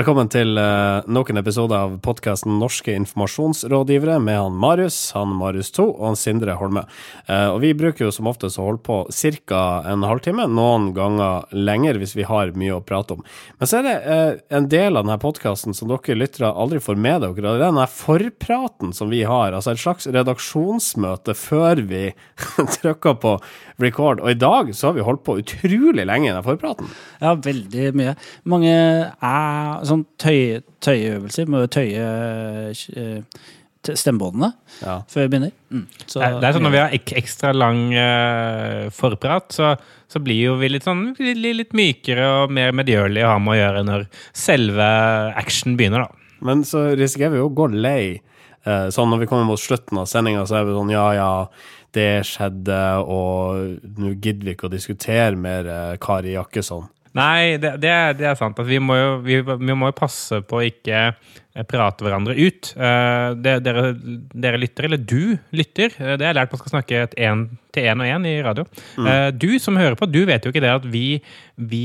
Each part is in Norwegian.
Velkommen til uh, nok en episode av podkasten Norske informasjonsrådgivere med han Marius, han Marius 2 og han Sindre Holme. Uh, og Vi bruker jo som oftest å holde på ca. en halvtime, noen ganger lenger hvis vi har mye å prate om. Men så er det uh, en del av denne podkasten som dere lyttere aldri får med dere. Det er denne forpraten som vi har, altså et slags redaksjonsmøte før vi trykker på record. Og i dag så har vi holdt på utrolig lenge i den forpraten. Ja, veldig mye. Mange er sånn tøy, tøyeøvelser med å tøye uh, stemmebåndene ja. før vi begynner. Mm. Så, det, er sånn Når vi har ek ekstra lang uh, forprat, så, så, blir jo vi litt sånn litt, litt mykere og mer medgjørlige å ha med å gjøre når selve action begynner, da. Men så risikerer vi jo å gå lei. Uh, sånn når vi kommer mot slutten av sendinga, så er vi sånn ja, ja, det skjedde, og nå gidder vi ikke å diskutere mer Kari Jakkesson. Nei, det, det, er, det, er, sant. Altså, vi, må jo, vi, vi, må jo, passe på å ikke prate hverandre ut. Det, dere, dere, lytter, eller du lytter, uh, det har jeg lært man skal snakke en, til én og én i radio. Mm. Du som hører på, du vet jo ikke det at vi, vi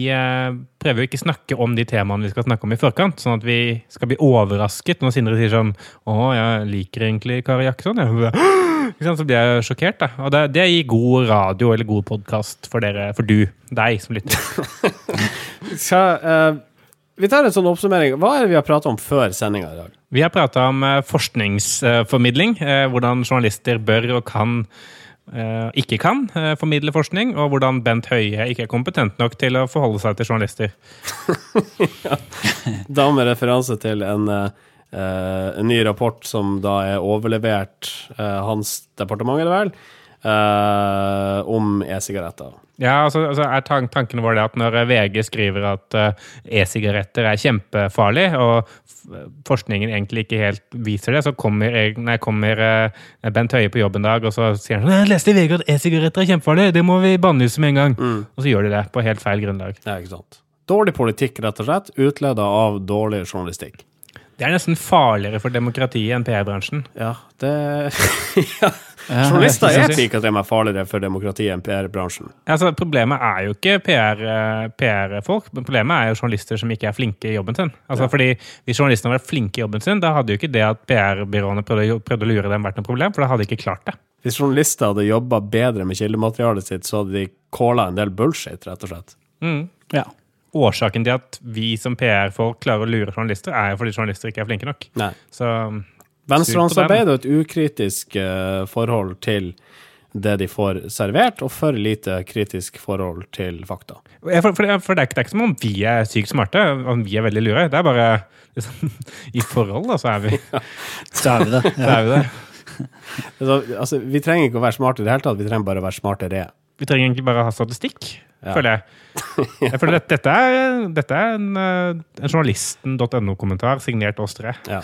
prøver jo ikke snakke om de temaene vi skal snakke om i forkant, sånn at vi skal bli overrasket når Sindre sier sånn Å, jeg liker egentlig Kari Jakkesson. Jeg så blir jeg sjokkert. Da. Og det, det, gir god radio eller god podkast for, for du, deg som lytter. så, uh, vi tar en sånn oppsummering. Hva er det vi har pratet om før sendinga i dag? Vi har prata om uh, forskningsformidling. Uh, hvordan journalister bør og kan ikke kan formidle forskning, og hvordan Bent Høie ikke er kompetent nok til å forholde seg til journalister. ja. Da med referanse til en en ny rapport som da er overlevert hans departement, er det vel, uh, om e-sigaretter. Ja, altså, altså er tank tanken vår det at når VG skriver at e-sigaretter er kjempefarlig, og forskningen egentlig ikke helt viser det, så kommer, nei, kommer Bent Høie på jobb en dag og så sier han jeg leste i VG at e-sigaretter er kjempefarlig, det må vi bannlyse med en gang. Mm. Og så gjør de det på helt feil grunnlag. Ja, ikke sant. Dårlig politikk, rett og slett, utleda av dårlig journalistikk. Det er nesten farligere for demokratiet enn PR-bransjen. Ja, det ja. Journalister er ikke at de er farligere for demokratiet enn PR-bransjen. Altså, problemet er jo ikke PR-folk, PR men problemet er jo journalister som ikke er flinke i jobben sin. Altså, ja. fordi Hvis journalistene hadde vært flinke i jobben sin, da hadde jo ikke det at PR-byråene prøvde, prøvde, å lure dem, vært noe problem, for da hadde de ikke klart det. Hvis journalister hadde jobba bedre med kildematerialet sitt, så hadde de calla en del bullshit, rett og slett. Mm. Ja årsaken til at vi som PR-folk klarer å lure journalister, er jo fordi journalister ikke er flinke nok. Nei. Så Venstrehåndsarbeid og et ukritisk uh, forhold til det de får servert, og for lite kritisk forhold til fakta. For, for, for det, er, ikke som om vi er sykt smarte, om vi er veldig lure. Det er bare liksom, I forhold, da, så er vi Så er vi det. Ja. er vi, det. altså, altså, vi trenger ikke å være smarte i det hele tatt, vi trenger bare å være smartere. Vi trenger egentlig bare å ha statistikk ja. føler jeg. jeg føler at dette, er, dette er en, eh, en journalisten.no-kommentar signert oss tre. Ja.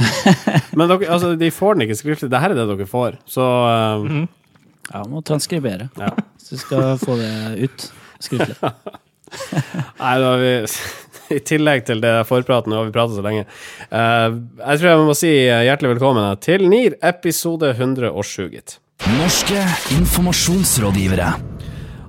Men dere, altså, de får den ikke skriftlig. Dette er det dere får, så uh, mm. Ja, må transkribere. Ja. Så du skal få det ut skriftlig. Nei, da har vi i tillegg til det forpraten, har vi pratet så lenge. Uh, jeg tror jeg må si hjertelig velkommen til NIR episode 107, gitt. Norske informasjonsrådgivere.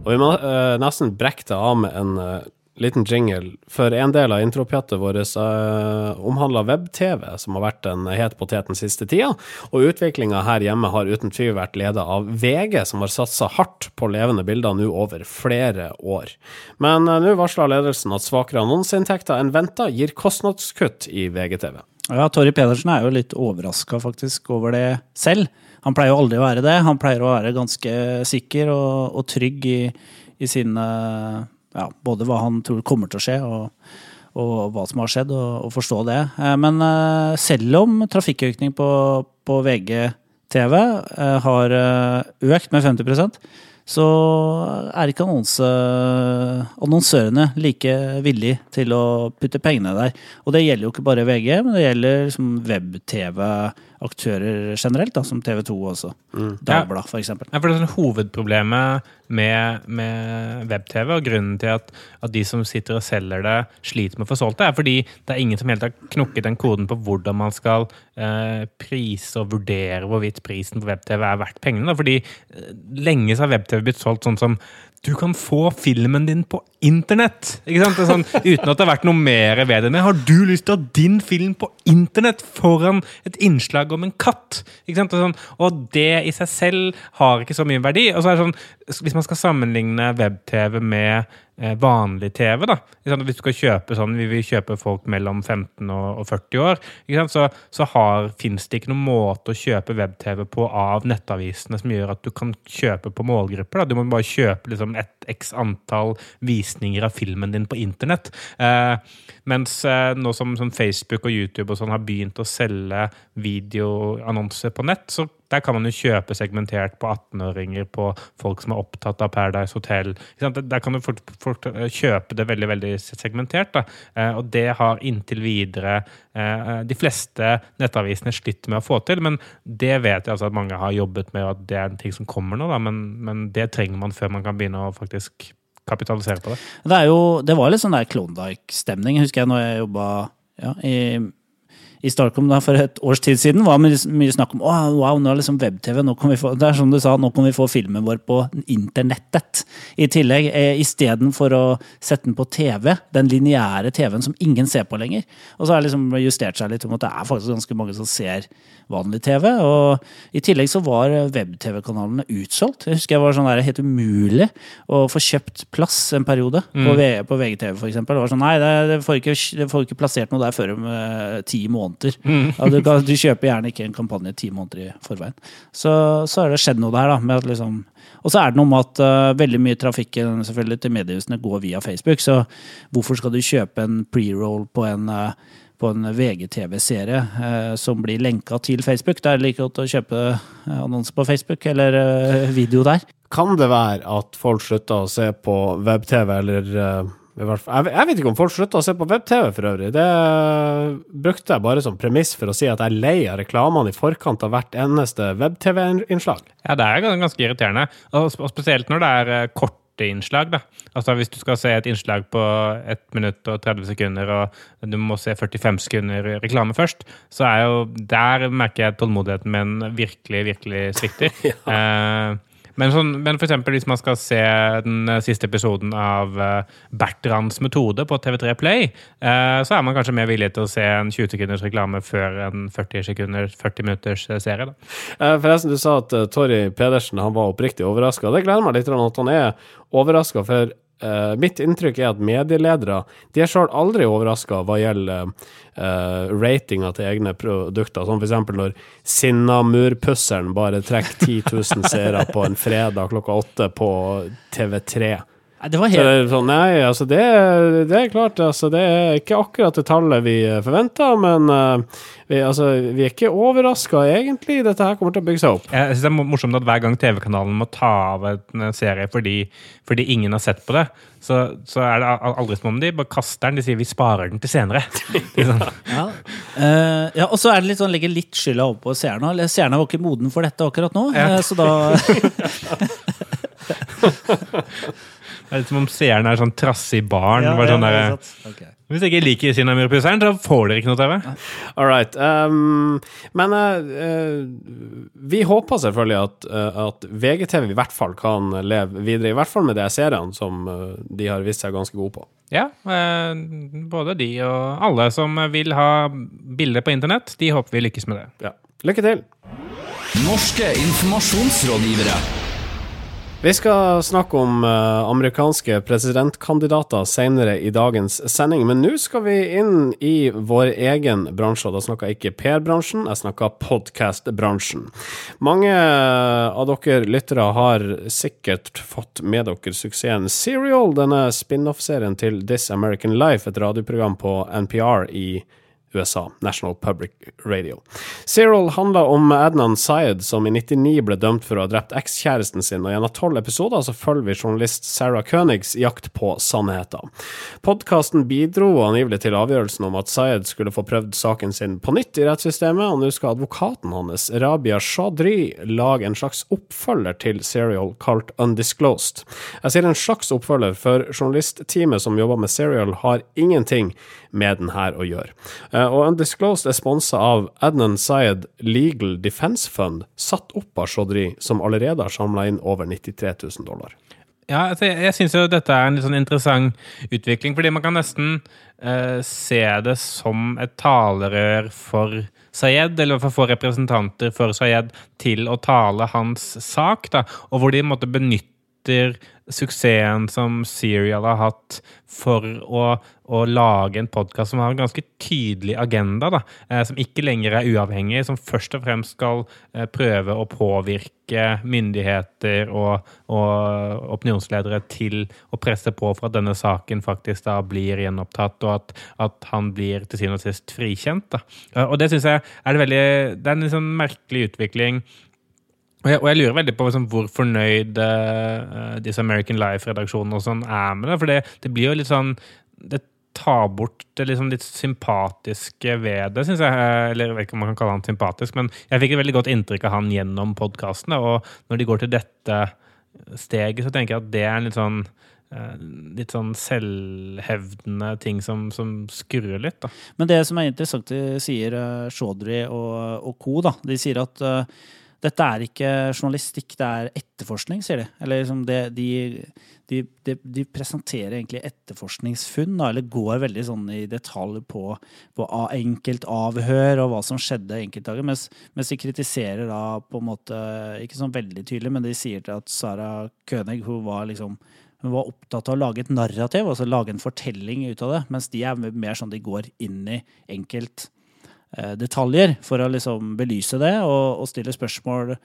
Og vi må uh, nesten brekke det av med en uh, liten jingle, for en del av intropjattet vårt uh, omhandler web-TV, som har vært en het potet den siste tida. Og utviklinga her hjemme har uten tvil vært leda av VG, som har satsa hardt på levende bilder nå over flere år. Men uh, nå varsla ledelsen at svakere annonseinntekter enn venta gir kostnadskutt i VGTV. Ja, Torry Pedersen er jo litt overraska faktisk over det selv. Han pleier jo aldri å være det. Han pleier å være ganske sikker og, og trygg i, i sine ja, Både hva han tror kommer til å skje, og, og hva som har skjedd, og, og forstå det. Eh, men eh, selv om trafikkøkning på, på VGTV eh, har økt med 50% så er ikke annonse, annonsørene like villige til å putte pengene der. Og det gjelder jo ikke bare VG, men det gjelder liksom web-TV aktører generelt, da, som TV 2 også. Mm. Dagbladet, f.eks. Ja, for det er sånn hovedproblemet med, med web-TV, og grunnen til at, at, de som sitter og selger det, sliter med å få solgt det, er fordi det er ingen som helt har knukket den koden på hvordan man skal eh, prise og vurdere hvorvidt prisen på web-TV er verdt pengene. Da. Fordi eh, lenge så har web-TV blitt solgt sånn som du kan få filmen din på internett! Ikke sant? Sånn, uten at det har vært noe mer ved det. Har du lyst til å ha din film på internett foran et innslag om en katt? Ikke sant? Og, sånn, og det i seg selv har ikke så mye verdi. Og så er det sånn, Hvis man skal sammenligne web-TV med vanlig TV. da. Hvis du skal kjøpe sånn, Vi vil kjøpe folk mellom 15 og 40 år. Så, så fins det ikke noen måte å kjøpe web-TV på av nettavisene som gjør at du kan kjøpe på målgrupper. Da. Du må bare kjøpe liksom, et x antall visninger av filmen din på internett. Eh, mens eh, nå som, som, Facebook og YouTube og sånn har begynt å selge videoannonser på nett, så der kan man jo kjøpe segmentert på 18-åringer, på folk som er opptatt av Paradise Hotel. Der kan du fort, fort eh, kjøpe det veldig veldig segmentert. Da. Eh, og det har inntil videre eh, de fleste nettavisene slitt med å få til. Men det vet jeg altså at mange har jobbet med, og at det er en ting som kommer nå. Men, men det trenger man før man kan begynne å faktisk kapitalisere på det. Det, jo, det var litt sånn der Klondyke-stemning, husker jeg når jeg jobba ja, i i Starcom da, for et års tid siden var mye, mye snakk om oh, wow, nå er liksom web-TV. nå kan vi få, Det er som du sa, nå kan vi få filmen vår på internettet. I tillegg, eh, istedenfor å sette den på TV, den lineære TV-en som ingen ser på lenger. Og så har det liksom justert seg litt om at det er faktisk ganske mange som ser vanlig TV. Og i tillegg så var web-TV-kanalene utsolgt. Jeg husker jeg var sånn der, helt umulig å få kjøpt plass en periode mm. på, på VGTV, for eksempel. Det var sånn, nei, det, det, får ikke, det, får ikke, plassert noe der før om uh, ti måneder måneder. Mm. Ja, du, du, kjøper gjerne ikke en kampanje ti måneder i forveien. Så, så har det skjedd noe der. da, med at liksom og så er det noe med at uh, veldig mye trafikken selvfølgelig til mediehusene går via Facebook. Så hvorfor skal du kjøpe en pre-roll på en, uh, på en VGTV-serie eh, som blir lenka til Facebook? Det er like godt å kjøpe annonser på Facebook eller video der. Kan det være at folk slutter å se på web-TV eller jeg vet ikke om folk slutter å se på web-TV for øvrig. Det brukte jeg bare som premiss for å si at jeg er lei av reklamene i forkant av hvert eneste web-TV-innslag. Ja, det er ganske irriterende. Og spesielt når det er eh, korte innslag. da. Altså Hvis du skal se et innslag på 1 minutt og 30 sekunder, og du må se 45 sekunder reklame først, så er jo Der merker jeg tålmodigheten min virkelig, virkelig svikter. ja. eh, men, sånn, men for eksempel hvis man skal se den eh, siste episoden av uh, Bertrands metode på TV3 Play, uh, så er man kanskje mer villig til å se en 20 sekunders reklame før en 40, sekunders, 40 minutters serie. Da. Forresten, du sa at Torry Pedersen han var oppriktig overraska. Det gleder meg litt at han er overraska, for Uh, mitt inntrykk er at medieledere de er sjøl aldri overraska hva gjelder uh, ratinga til egne produkter. Som f.eks. når Sinnamurpusseren bare trekker 10 000 seere på en fredag klokka åtte på TV3. Det var helt... Så, sånn, nei, altså det, det, er klart, altså det er ikke akkurat det tallet vi eh, forventa, men uh, vi, altså, vi, er ikke overraska, egentlig. Dette her kommer til å bygge seg opp. Jeg synes Det er morsomt at hver gang TV-kanalen må ta av en serie fordi, fordi ingen har sett på det, så, så, er det aldri som om de bare kaster den. De sier 'vi sparer den til senere'. Sånn. ja. Uh, ja, og så er det litt sånn, legger litt skylda over på seerne. Seerne var ikke moden for dette akkurat nå, ja. uh, så da Det er litt som om seeren er sånn trassig barn. Ja, sånn ja, okay. Hvis jeg ikke liker Cinnamurpusseren, så får dere ikke noe TV. All right. Um, men uh, vi håper selvfølgelig at, uh, at, VGTV i hvert fall kan leve videre. I hvert fall med de seriene som uh, de har vist seg ganske gode på. Ja, både de og alle som vil ha bilder på internett, de håper vi lykkes med det. Ja. Lykke til! Norske informasjonsrådgivere. Vi skal snakke om uh, amerikanske presidentkandidater senere i dagens sending, men nå skal vi inn i vår egen bransje. og Da snakker jeg ikke PR-bransjen, jeg snakker podkast-bransjen. Mange av dere lyttere har sikkert fått med dere suksessen Serial, denne spin-off-serien til This American Life, et radioprogram på NPR i USA USA, National Public Radio. Cyril handler om Adnan Syed, som i 99 ble dømt for å ha drept ekskjæresten sin, og gjennom tolv episoder så følger vi journalist Sarah Königs jakt på sannheten. Podkasten bidro angivelig til avgjørelsen om at Syed skulle få prøvd saken sin på nytt i rettssystemet, og nå skal advokaten hans, Rabia Shadri, lage en slags oppfølger til Serial kalt Undisclosed. Jeg sier en slags oppfølger, for journalistteamet som jobber med Serial, har ingenting med den her å gjøre. Eh, og Undisclosed er sponsa av Adnan Syed Legal Defense Fund, satt opp av Chaudhry, som allerede har samla inn over 93 000 dollar. Ja, altså jeg, jeg syns jo dette er en litt sånn interessant utvikling, fordi man kan nesten eh, se det som et talerør for Sayed, eller hvert fall få representanter for Sayed til å tale hans sak, da, og hvor de måtte benytter suksessen som Serial har hatt for å, å lage en podkast som har en ganske tydelig agenda, da, eh, som ikke lenger er uavhengig, som først og fremst skal eh, prøve å påvirke myndigheter og, og opinionsledere til å presse på for at denne saken faktisk da blir gjenopptatt, og at, at han blir til syvende og sist frikjent. Da. Eh, og det syns jeg er, veldig, det er en liksom merkelig utvikling og jeg, og jeg, lurer veldig på liksom, hvor fornøyd uh, disse American Life-redaksjonene og sånn er med det. For det, det, blir jo litt sånn Det tar bort det liksom litt sympatiske ved det, syns jeg. Eller jeg vet ikke om man kan kalle han sympatisk, men jeg fikk et veldig godt inntrykk av han gjennom podkastene. Og når de går til dette steget, så tenker jeg at det er en litt sånn litt sånn selvhevdende ting som, som, skurrer litt. Da. Men det som er interessant, de sier Chaudhry og, og co., da. De sier at uh, dette er ikke journalistikk, det er etterforskning, sier de. Eller liksom det, de, de, de, de, presenterer egentlig etterforskningsfunn, da, eller går veldig sånn i detalj på, på enkeltavhør og hva som skjedde enkeltdager, mens, mens, de kritiserer da på en måte, ikke sånn veldig tydelig, men de sier til at Sara König hun var liksom hun var opptatt av å lage et narrativ, altså lage en fortelling ut av det, mens de er mer sånn de går inn i enkelt detaljer for å liksom belyse det og, og, stille spørsmål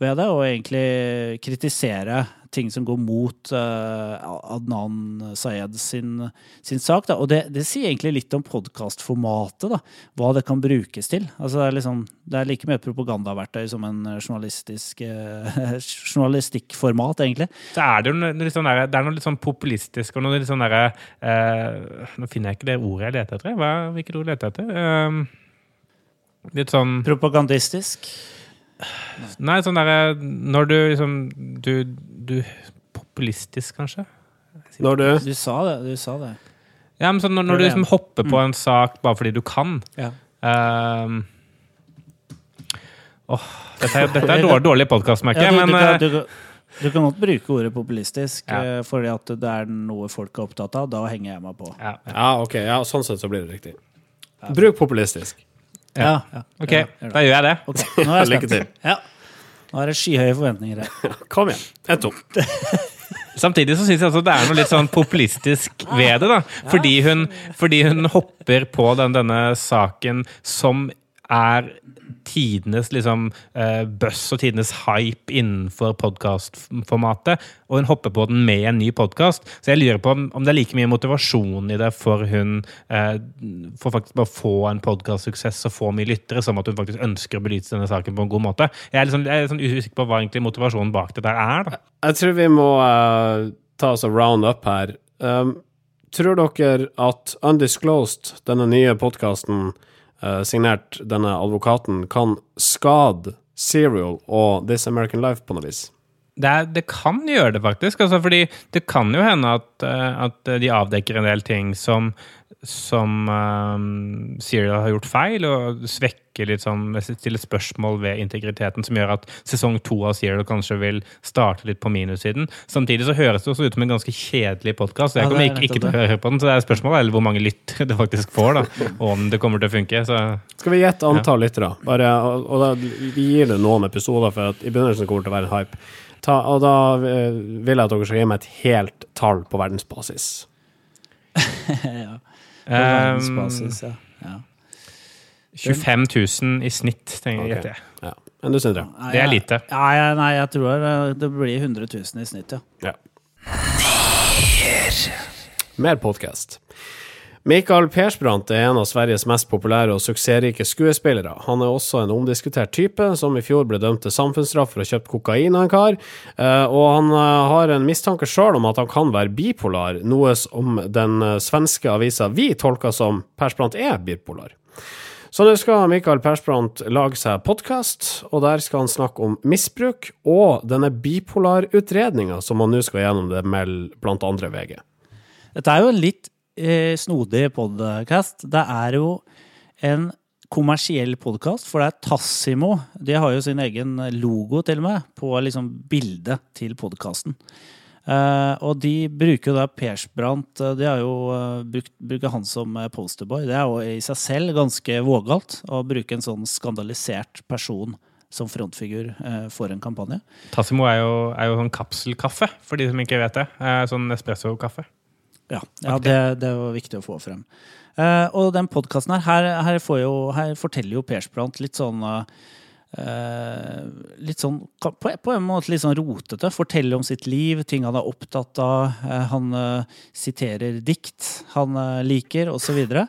ved det, og egentlig kritisere ting som går mot uh, Adnan Sayed sin, sin sak. Da. Og det, det, sier egentlig litt om podkastformatet, hva det kan brukes til. Altså, det, er liksom, det er like mye propagandaverktøy som en journalistisk uh, journalistikkformat, egentlig. Så er det, jo litt sånn der, det er noe litt sånn populistisk og noe litt sånn derre uh, Nå finner jeg ikke det ordet jeg leter etter. Hva, hvilket ord leter jeg etter? Litt sånn Propagandistisk? Nei, sånn derre Når du liksom du, du, Populistisk, kanskje? Når du Du sa det. Du sa det. Ja, men sånn når, når du liksom hopper på mm. en sak bare fordi du kan ja. um, oh, dette, er, dette er dårlig, dårlig podkast, merker jeg, ja, men du, du, du, du, kan godt bruke ordet populistisk ja. Eh, fordi at det er noe folk er opptatt av. Da henger jeg meg på. Ja, ja. ok. Ja, sånn sett så blir det riktig. Bruk populistisk. Ja. ja. Ok, da gjør jeg det. Okay. Nå er jeg Lykke til. Ja. Nå er det skyhøye forventninger her. Kom igjen. En, to. Samtidig så syns jeg også det er noe litt sånn populistisk ved det. da. Fordi hun, fordi hun hopper på den, denne saken som er tidenes liksom, uh, og tidenes hype innenfor podkastformatet, og hun hopper på den med en ny podkast. Så jeg lurer på om, det er like mye motivasjon i det for hun uh, for faktisk bare få en podkastsuksess og få mye lyttere, som at hun faktisk ønsker å belyse denne saken på en god måte. Jeg er, liksom, jeg er sånn usikker på hva egentlig motivasjonen bak det der er. da. Jeg tror vi må uh, ta oss og round up her. Um, tror dere at Undisclosed, denne nye podkasten, uh, signert denne advokaten, kan skade Serial og This American Life på noe vis? Det, er, det kan gjøre det, faktisk. Altså, fordi det kan jo hende at, uh, at de avdekker en del ting som som um, Serial har gjort feil, og svekker litt sånn Stiller spørsmål ved integriteten, som gjør at sesong to av Serial kanskje vil starte litt på minussiden. Samtidig så høres det også ut som en ganske kjedelig podkast. Jeg kommer ikke, ikke til å høre på den, så det er spørsmålet eller hvor mange lyttere det faktisk får, da, og om det kommer til å funke. Så. Skal vi gjette antall ja. lyttere? Bare, og, og da vi gir det noen episoder, for at i begynnelsen kommer det til å være en hype. Ta, og da eh, vil jeg at dere skal gi meg et helt tall på verdensbasis. ja. Verdensbasis, ja. ja. 25 000 i snitt, tenker jeg. Ja. Men du, Sindre? Det er lite. Ja, nei, jeg tror det blir 100 000 i snitt, ja. ja. Mer podkast. Mikael Persbrandt er en av Sveriges mest populære og suksessrike skuespillere. Han er også en omdiskutert type, som i fjor ble dømt til samfunnsstraff for å ha kjøpt kokain av en kar. Eh, og han eh, har en mistanke sjøl om at han kan være bipolar, noe som den eh, svenske avisa Vi tolker som Persbrandt er bipolar. Så nå skal Mikael Persbrandt lage seg podkast, og der skal han snakke om misbruk og denne bipolarutredninga som han nå skal gjennom det med blant andre VG. Dette er jo en litt eh, snodig podkast. Det er jo en kommersiell podkast, for det er Tassimo. De har jo sin egen logo, til og med, på liksom bildet til podkasten. Uh, og de bruker jo da Persbrandt De har jo uh, brukt, bruker han som posterboy. Det er jo i seg selv ganske vågalt å bruke en sånn skandalisert person som frontfigur for en kampanje. Tassimo er jo, er jo sånn kapselkaffe, for de som ikke vet det. Sånn espresso-kaffe. Ja, ja det, det, var viktig å få frem. og den podkasten her, her, her, jo, her, forteller jo Persbrandt litt sånn Uh, litt sånn, på, en måte litt sånn rotete. Forteller om sitt liv, ting han er opptatt av. Uh, han uh, siterer dikt han liker, osv. Så, videre.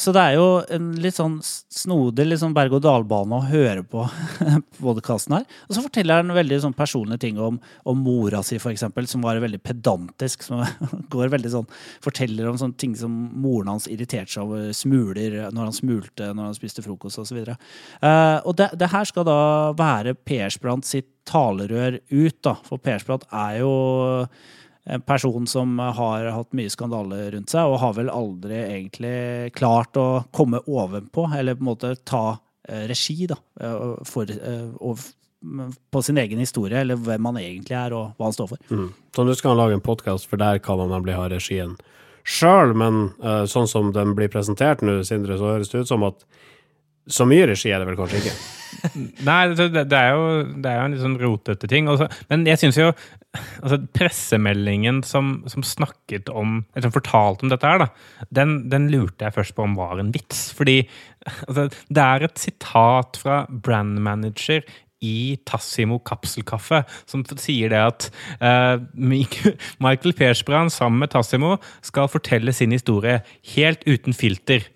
så det er jo en litt sånn snodig sånn berg-og-dal-bane å høre på podkasten her. Og så forteller han veldig sånn personlige ting om, om mora si, eksempel, som var veldig pedantisk. Som går veldig sånn, forteller om sånne ting som moren hans irriterte seg over smuler når han smulte når han spiste frokost osv. Og, så og det, det her her skal da være Persbrandt sitt talerør ut, da. For Persbrandt er jo en person som har hatt mye skandaler rundt seg, og har vel aldri egentlig klart å komme ovenpå, eller på en måte ta eh, regi, da, eh, for, og, eh, på sin egen historie, eller hvem han egentlig er, og hva han står for. Mm. Så nå skal han lage en podkast, for der kan han nemlig ha regien sjøl, men uh, sånn som den blir presentert nå, Sindre, så høres det ut som at så mye regi er det vel kanskje ikke? Nei, det, det, er jo, det, er jo, en litt sånn rotete ting. Også, men jeg syns jo altså, Pressemeldingen som, som, snakket om Eller som fortalte om dette her, da, den, den, lurte jeg først på om var en vits. Fordi altså, det er et sitat fra brandmanager i Tassimo kapselkaffe, som sier det at uh, Michael Persbrand sammen med Tassimo skal fortelle sin historie helt uten filter.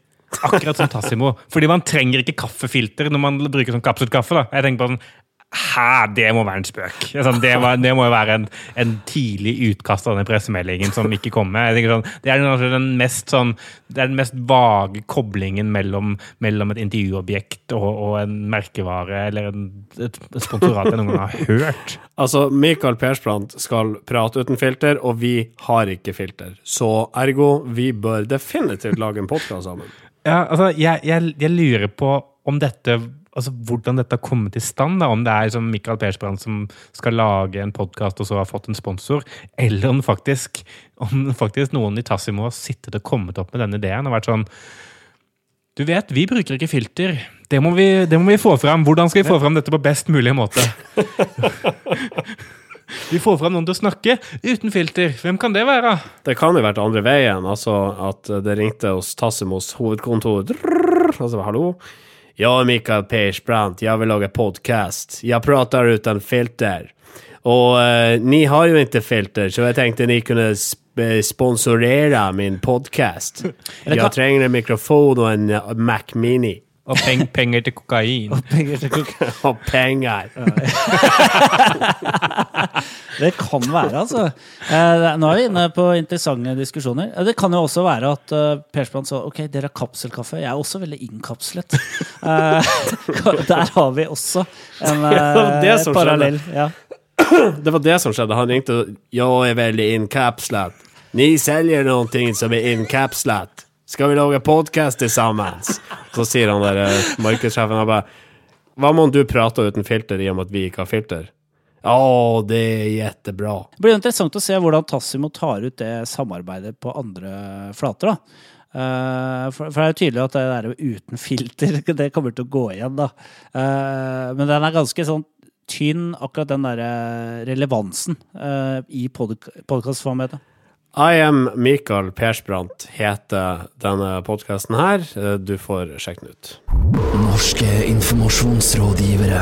Akkurat som Tassimo. Fordi man trenger ikke kaffefilter når man bruker sånn kapselkaffe. Jeg tenker på sånn Hæ, det må være en spøk. Sånn, det, var, det, må jo være en, en, tidlig utkast av den pressemeldingen som ikke kommer. Sånn, det, er den mest, sånn, det er den mest vage koblingen mellom, mellom et intervjuobjekt og, og, en merkevare eller en, et sponsorat jeg noen gang har hørt. Altså, Michael Persbrandt skal prate uten filter, og vi har ikke filter. Så ergo, vi bør definitivt lage en podkast sammen. Ja, altså, jeg, jeg, jeg, lurer på om dette altså hvordan dette har kommet i stand. Da. Om det er som Michael Persbrandt som skal lage en podkast og så har fått en sponsor, eller om faktisk, om faktisk noen i Tassimo har sittet og kommet opp med denne ideen og vært sånn Du vet, vi bruker ikke filter. Det må vi, det må vi få fram. Hvordan skal vi få fram dette på best mulig måte? Vi får fram noen til å snakke uten filter. Hvem kan det være? Det kan jo vært andre veien. Altså at det ringte hos Tassimos hovedkontor. Altså, hallo? Ja, Mikael Persbrandt, jeg vil lage podkast. Jeg prater uten filter. Og uh, ni har jo ikke filter, så jeg tenkte ni kunne sponsorere min podkast. Jeg trenger en mikrofon og en Mac Mini. Og peng, penger til kokain. Og penger til kokain. og penger. det kan være, altså. Eh, nå er vi inne på interessante diskusjoner. Det kan jo også være at uh, Persbrandt sa ok, dere har kapselkaffe. Jeg er også veldig innkapslet. Der har vi også en uh, parallell. Ja. Det var det som skjedde. Han ringte og 'Jeg er veldig innkapslet'. Ni selger noe som er innkapslet. Skal vi lage podkast sammen? Så sier han der eh, markedssjefen han bare Hva om du prater uten filter i og med at vi ikke har filter? Å, det er jettebra. Det blir interessant å se hvordan Tassimo tar ut det samarbeidet på andre flater. da. Uh, for, det er jo tydelig at det der uten filter, det kommer til å gå igjen, da. Uh, men den er ganske sånn tynn, akkurat den derre relevansen i pod podkastformatet. I am Mikael Persbrandt heter denne podkasten her. Du får sjekke den ut. Norske informasjonsrådgivere.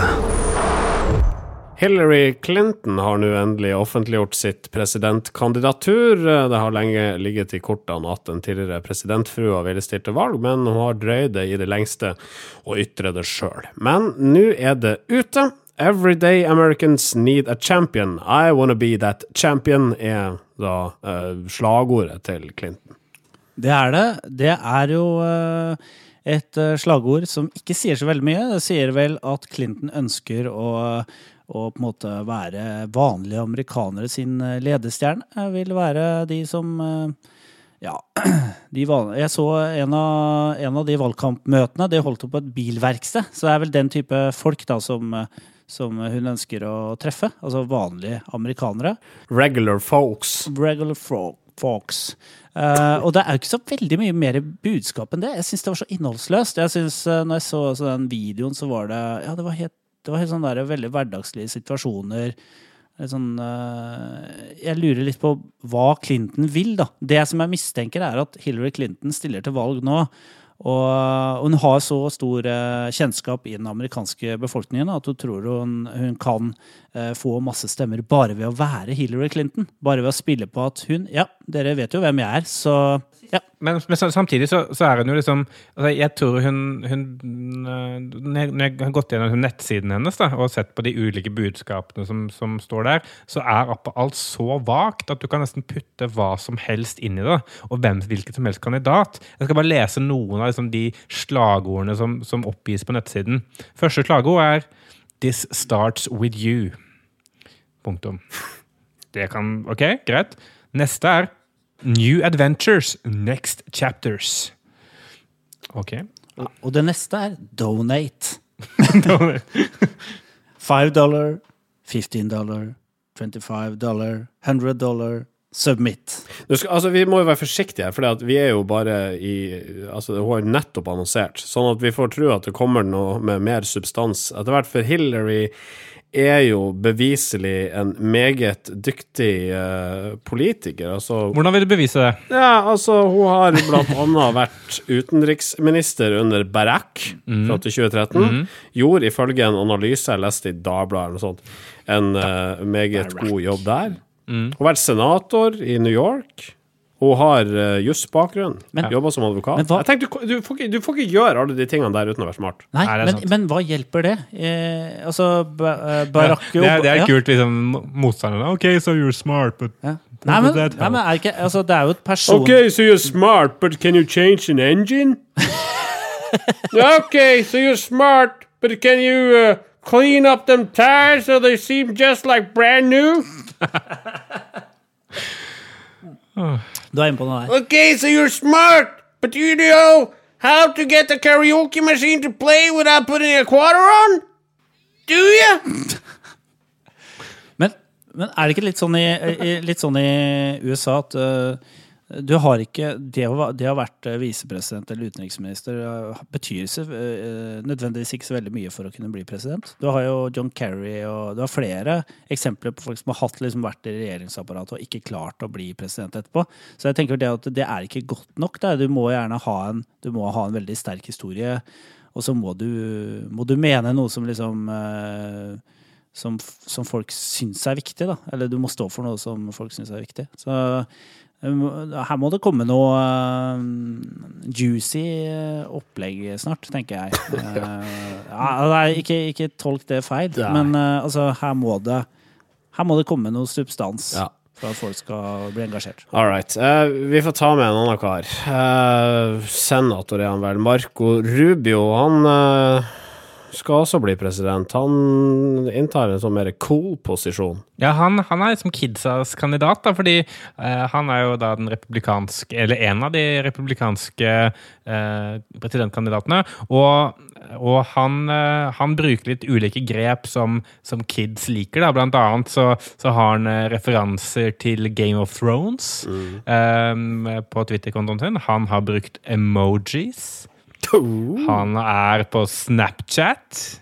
Hillary Clinton har nå endelig offentliggjort sitt presidentkandidatur. Det har lenge ligget i kortene at den tidligere presidentfrua ville stilt til valg, men hun har drøyd det i det lengste å ytre det sjøl. Men nå er det ute. Everyday Americans need a champion. I wanna be that champion er da uh, slagordet til Clinton. Det er det. Det er jo uh, et uh, slagord som ikke sier så veldig mye. Det sier vel at Clinton ønsker å, å på en måte være vanlige amerikanere sin ledestjerne. Det vil være de som ja, jeg så en av, en av de valgkampmøtene. De holdt opp på et bilverksted. Så det er vel den type folk da som som hun ønsker å treffe. Altså vanlige amerikanere. Regular folks. Regular folks. Uh, og det er jo ikke så veldig mye mer budskap enn det. Jeg syns det var så innholdsløst. Jeg synes, uh, når jeg så, så, den videoen, så var det Ja, det var helt, det var helt sånn der, veldig hverdagslige situasjoner. Sånn, uh, jeg lurer litt på hva Clinton vil, da. Det som jeg mistenker, er at Hillary Clinton stiller til valg nå. Og hun har så stor kjennskap i den amerikanske befolkningen at hun tror hun, hun kan få masse stemmer bare ved å være Hillary Clinton. Bare ved å spille på at hun Ja, dere vet jo hvem jeg er, så ja. Men, men samtidig så, så, er hun jo liksom altså Jeg tror hun, hun Når jeg har gått gjennom nettsiden hennes da, og sett på de ulike budskapene som, som står der, så er alt så vagt at du kan nesten putte hva som helst inn i det. Og hvem hvilket som helst kandidat. Jeg skal bare lese noen av liksom, de slagordene som, som oppgis på nettsiden. Første slagord er 'This starts with you'. Punktum. Det kan Ok, greit. Neste er New Adventures, Next Chapters. Ok. Og det neste er Donate. Five dollar, 15 dollar, 25 dollar, 100 dollar. Submit. Skal, altså, vi må jo være forsiktige, for vi er jo bare i altså, Hun har nettopp annonsert, sånn at vi får tro at det kommer noe med mer substans. Etter hvert for Hillary er jo beviselig en meget dyktig uh, politiker. Altså, Hvordan vil du bevise det? Ja, altså, Hun har annet vært utenriksminister under Barack mm. fra til 2013. Mm. Gjorde ifølge en analyse jeg leste i Dagbladet sånt, en uh, meget Barack. god jobb der. Mm. Hun har vært senator i New York. Hun har uh, jussbakgrunn. Jobber som advokat. Jeg tenkte, du, du, får ikke, du, får ikke, gjøre alle de tingene der uten å være smart. Nei, Nei men, men, hva hjelper det? Eh, altså, eh, Barack ja, det, er, det er kult, liksom, motstanderne. OK, so you're smart, but ja. Nei, men, nei, men er ikke, altså, det er jo et person... OK, so you're smart, but can you change an engine? OK, so you're smart, but can you uh, clean up them tires so they seem just like brand new? Du er inne på noe der. Okay, so you're smart, but you know how to get the karaoke machine to play without putting a quarter on? Do you? men, men, er det ikke litt sånn i, litt sånn i USA at uh, du har ikke Det å, det å ha vært eh, visepresident eller utenriksminister eh, betyr uh, nødvendigvis ikke så veldig mye for å kunne bli president. Du har jo John Kerry og du har flere eksempler på folk som har hatt, liksom, vært i regjeringsapparatet og ikke klart å bli president etterpå. Så jeg tenker det at det er ikke godt nok. Der. Du må gjerne ha en, må ha en veldig sterk historie, og så må du, må du mene noe som liksom uh, som, som, folk syns er viktig, da. Eller du må stå for noe som folk syns er viktig. Så her må det komme noe uh, juicy opplegg snart, tenker jeg. Uh, ja, ikke, ikke, tolk det feil, Nei. men uh, altså, her, må det, her må det komme noe substans. Ja. For at folk skal bli engasjert. All right. vi får ta med en annen kar. senator er han vel. Marco Rubio. Han skal også bli president. Han inntar en sånn mer cool posisjon. Ja, han, han er liksom kidsas kandidat, da, fordi uh, han er jo da den republikanske Eller en av de republikanske uh, presidentkandidatene. Og, og han, uh, han, bruker litt ulike grep som, som kids liker. Da. Blant annet så, så har han referanser til Game of Thrones mm. på Twitter-kontoen sin. Han har brukt emojis. Han er på Snapchat.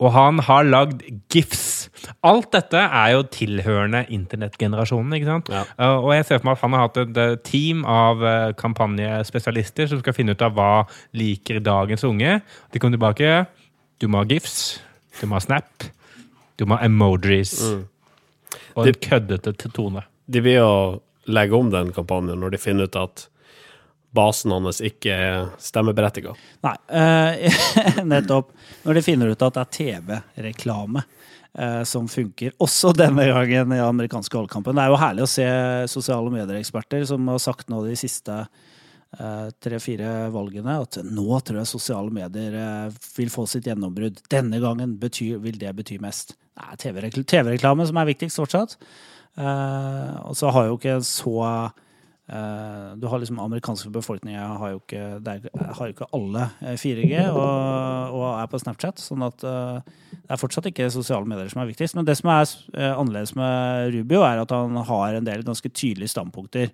Og han har lagd gifs. Alt dette er jo tilhørende internettgenerasjonen. ikke sant? Ja. Uh, og jeg ser for meg at han har hatt et uh, team av uh, kampanjespesialister som skal finne ut av hva liker dagens unge. De kommer tilbake. Du må ha gifs. Du må ha Snap. Du må ha emojis. Mm. Og en de, køddete tone. De vil jo legge om den kampanjen når de finner ut at basen hans ikke er stemmeberettiga. Nei, uh, nettopp. Når de finner ut at det er TV-reklame uh, som funker, også denne gangen i amerikanske valgkampen. Det er jo herlig å se sosiale medier-eksperter som har sagt nå de siste uh, tre-fire valgene at nå tror jeg sosiale medier vil få sitt gjennombrudd. Denne gangen betyr, vil det bety mest. Det er TV-reklame som er viktigst fortsatt. og så har jo ikke så Uh, du har liksom amerikanske befolkninger har har jo ikke alle 4G og, og, er på Snapchat. sånn at uh, det er fortsatt ikke sosiale medier som er viktigst. Men det som er annerledes med Rubio, er at han har en del ganske tydelige standpunkter.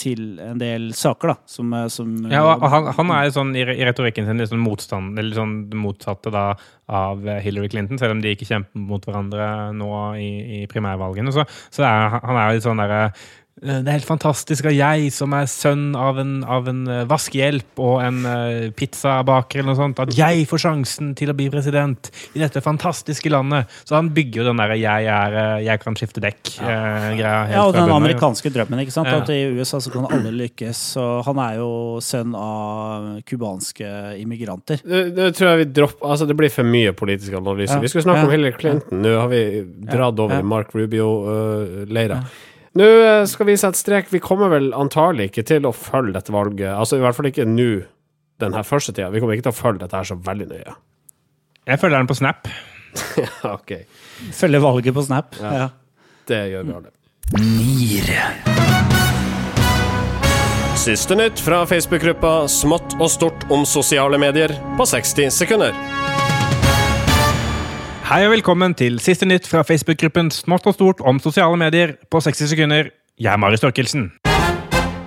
til en del saker, da. Som, som ja, han, han, er sånn i, retorikken sin litt sånn motstand, eller sånn motsatte da, av Hillary Clinton, selv om de ikke kjemper mot hverandre nå i, i primærvalgene. Så, så er, han er litt sånn derre Eh, det er helt fantastisk at jeg, som er sønn av en, av en eh, vaskehjelp og en uh, pizzabaker, eller noe sånt, at jeg får sjansen til å bli president i dette fantastiske landet. Så han bygger jo den derre 'jeg, er, jeg kan skifte dekk'-greia. Ja. Uh, ja, og den amerikanske drømmen. ikke sant? Ja. At i USA så kan alle lykkes. Og han er jo sønn av cubanske immigranter. Det, det, tror jeg vi dropper Altså, det blir for mye politisk analyse. Ja. Vi skal snakke om Hillary Clinton. Nå har vi dratt over i Mark Rubio-leira. Uh, nå eh, skal vi sette strek. Vi kommer vel antagelig ikke til å følge dette valget. Altså i hvert fall ikke nå, denne første tida. Vi kommer ikke til å følge dette her så veldig nøye. Jeg følger den på Snap. ja, ok. Følger valget på Snap. Ja. ja. Det gjør vi alle. Nier. Siste nytt fra Facebook-gruppa Smått og stort om sosiale medier på 60 sekunder. Hei og velkommen til siste nytt fra Facebook-gruppen Smått og stort om sosiale medier på 60 sekunder. Jeg er Mari Storkelsen.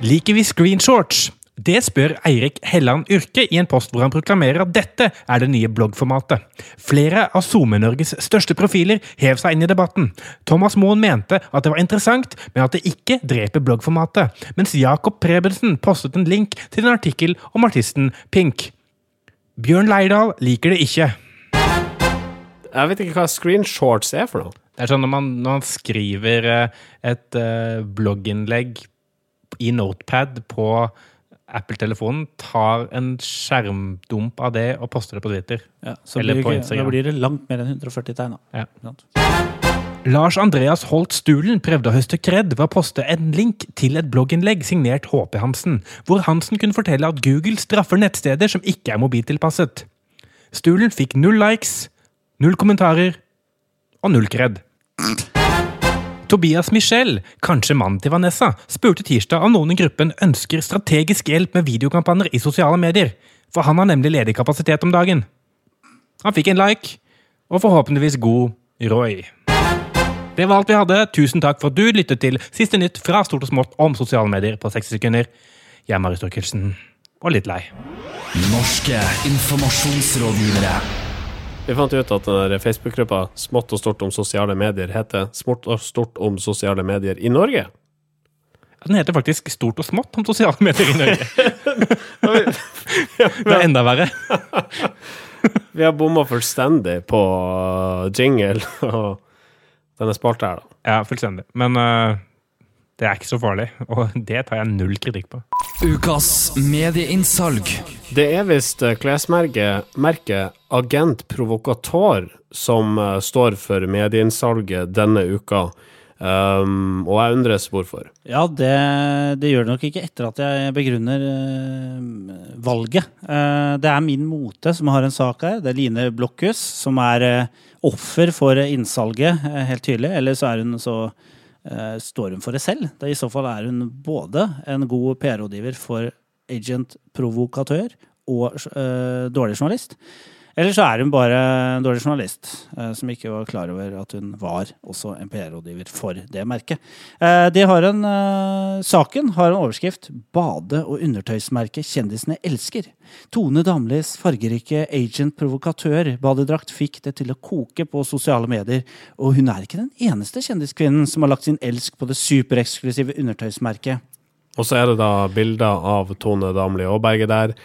Liker vi screenshorts? Det spør Eirik Helland Yrke i en post hvor han proklamerer at dette er det nye bloggformatet. Flere av SoMe-Norges største profiler hev seg inn i debatten. Thomas Moen mente at det var interessant, men at det ikke dreper bloggformatet, mens Jakob Prebensen postet en link til en artikkel om artisten Pink. Bjørn Leirdal liker det ikke. Jeg vet ikke hva screenshorts er for noe. Det er sånn når man, når man skriver eh, et uh, blogginnlegg i Notepad på Apple-telefonen, tar en skjermdump av det og poster det på Twitter. Ja, eller blir, på Instagram. Da blir det langt mer enn 140 tegn. Ja. Lars Andreas Holt Stulen prøvde å høste kred ved å poste en link til et blogginnlegg signert HP Hansen, hvor Hansen kunne fortelle at Google straffer nettsteder som ikke er mobiltilpasset. Stulen fikk null likes, Null kommentarer og null kred. Tobias Michel, kanskje mannen til Vanessa, spurte tirsdag om noen i gruppen ønsker strategisk hjelp med videokampanjer i sosiale medier, for han har nemlig ledig kapasitet om dagen. Han fikk en like, og forhåpentligvis god Roy. Det var alt vi hadde. Tusen takk for at du lyttet til Siste nytt fra stort og smått om sosiale medier på 60 sekunder. Jeg er Marius Torkelsen, og litt lei. Norske informasjonsrådgivere. Vi fant ut at den Facebook-gruppa Smått og stort om sosiale medier heter Smått og stort om sosiale medier i Norge. Den heter faktisk Stort og smått om sosiale medier i Norge. det er enda verre. Vi har bomma fullstendig på jingle og denne spalta her, da. Ja, fullstendig. Men uh, det er ikke så farlig, og det tar jeg null kritikk på. Ukas medieinnsalg. Det er visst eh, klesmerket Agent Provokator som uh, står for medieinnsalget denne uka. Um, og jeg undres hvorfor. Ja, det, det, gjør det nok ikke etter at jeg begrunner uh, valget. Uh, det er Min Mote som har en sak her. Det er Line Blokhus som er offer for innsalget, helt tydelig. Eller så er hun så Eh, står hun for det selv. Det I så fall er hun både en god PR-rådgiver for agent provokatør og uh, dårlig journalist. Eller så er hun bare en dårlig journalist eh, som ikke var klar over at hun var også en PR-rådgiver for det merket. Eh, de har en, eh, saken har en overskrift 'Bade- og undertøysmerket kjendisene elsker'. Tone Damlis fargerike agent-provokatør-badedrakt fikk det til å koke på sosiale medier, og hun er ikke den eneste kjendiskvinnen som har lagt sin elsk på det supereksklusive undertøysmerket. Og så er det da bilder av Tone Damli Aaberge der,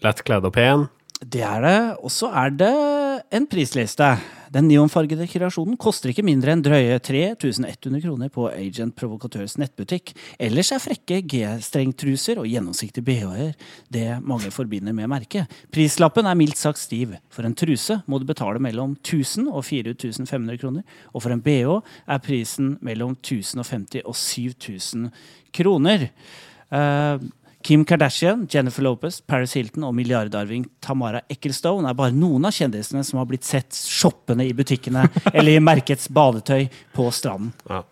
lettkledd og pen. Det er det. Og så er det en prisliste. Den neonfargede kreasjonen koster ikke mindre enn drøye 3100 kroner på Agent Provokatørs nettbutikk. Ellers er frekke G-strengtruser og gjennomsiktige bh-er det mange forbinder med merket. Prislappen er mildt sagt stiv. For en truse må du betale mellom 1000 og 4500 kroner. Og for en bh er prisen mellom 1050 og 7000 kroner. Uh, Kim Kardashian, Jennifer Lopez, Paris Hilton og milliardarving Tamara Ecclestone er bare noen av kjendisene som har blitt sett shoppende i butikkene eller i merkets badetøy på stranden. Ja.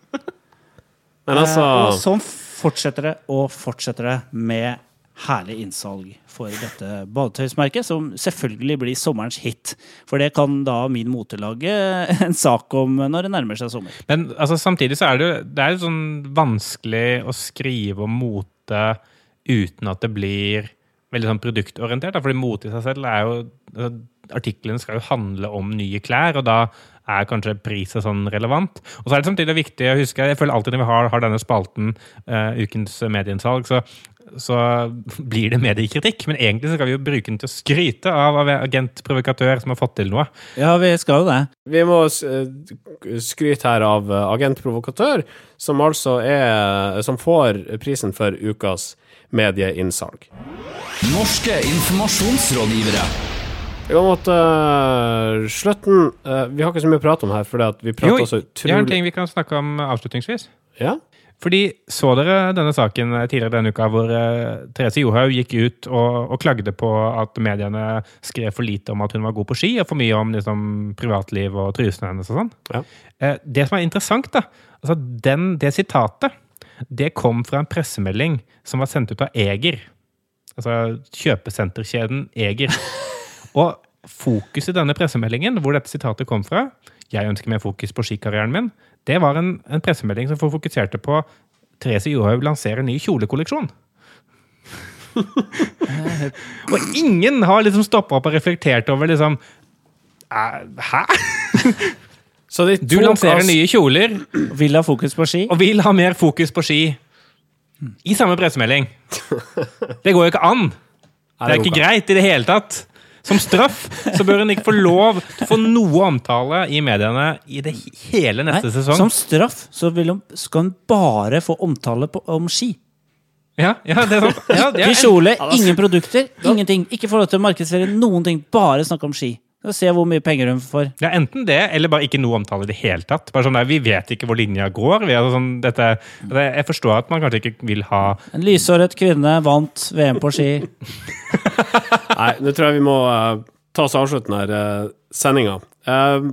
Men altså og sånn fortsetter det og fortsetter det med herlig innsalg for dette badetøysmerket, som selvfølgelig blir sommerens hit. For det kan da min mote lage en sak om når det nærmer seg sommer. Men altså, samtidig så er det, det er sånn vanskelig å skrive om mote uten at det blir veldig sånn produktorientert. Da. Fordi mote i seg selv er jo altså, Artiklene skal jo handle om nye klær, og da er kanskje priset sånn relevant. Og så er det samtidig viktig å huske Jeg føler alltid når vi har, har denne spalten, uh, ukens medieinnsalg, så så blir det mediekritikk. Men egentlig så skal vi jo bruke den til å skryte av agentprovokatør som har fått til noe. Ja, vi skal jo det. Vi må skryte her av agentprovokatør, som altså er Som får prisen for ukas medieinnsalg. Norske informasjonsrådgivere. Vi kan måtte uh, slutten. Uh, vi har ikke så mye å prate om her. Fordi vi prater jo, også utrolig... Jeg har en ting vi kan snakke om avslutningsvis. Ja? Fordi Så dere denne saken tidligere denne uka hvor uh, Therese Johaug gikk ut og, og, klagde på at mediene skrev for lite om at hun var god på ski, og for mye om liksom, privatliv og trusene hennes og sånn? Ja. Uh, det som er interessant, da, altså den, det sitatet, det kom fra en pressemelding som var sendt ut av Eger. Altså kjøpesenterkjeden Eger. og fokus i denne pressemeldingen, hvor dette sitatet kom fra, 'Jeg ønsker mer fokus på skikarrieren min', det var en, en pressemelding som fokuserte på Therese Johaug lanserer ny kjolekolleksjon. og ingen har liksom stoppa opp og reflektert over liksom Hæ? du lanserer nye kjoler. Vil ha fokus på ski. Og vil ha mer fokus på ski. I samme pressemelding. Det går jo ikke an! Det er ikke greit i det hele tatt. Som straff så bør hun ikke få lov til å få noe omtale i mediene i det hele neste Nei, sesong. Som straff så hun, skal hun bare få omtale på, om ski. Ja, ja, det er sant. Ja, ikke kjole, ingen produkter, ingenting. Ikke få lov til å markedsføre noen ting. Bare snakke om ski. Og se hvor mye penger hun får. Ja, Enten det, eller bare ikke noe omtale i det hele tatt. Bare sånn der, Vi vet ikke hvor linja går. Vi, altså, sånn, dette, jeg forstår at man kanskje ikke vil ha En lyshåret kvinne vant VM på ski. Nei, nå tror jeg vi må uh, ta oss avslutten her, uh, sendinga. Uh,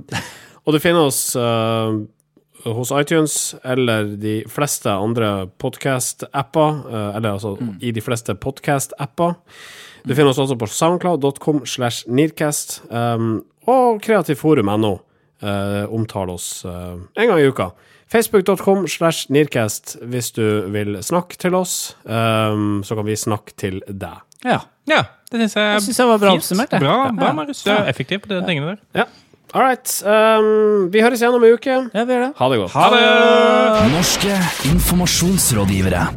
og du finner oss uh, hos iTunes eller de fleste andre podkast-apper. Uh, eller altså mm. i de fleste podkast-apper. Du finner oss også på soundcloud.com slash nearcast, um, og kreativforum.no uh, omtaler oss uh, en gang i uka. Facebook.com slash nearcast hvis du vil snakke til oss. Um, så kan vi snakke til deg. Ja. ja det syns jeg, jeg synes jeg var bra oppsummert. Bra, bra Marius. Du er effektiv på de tingene der. Ja. All right. Um, vi høres igjen om en uke. Ja, vi gjør det. Ha det godt. Ha det! Norske informasjonsrådgivere.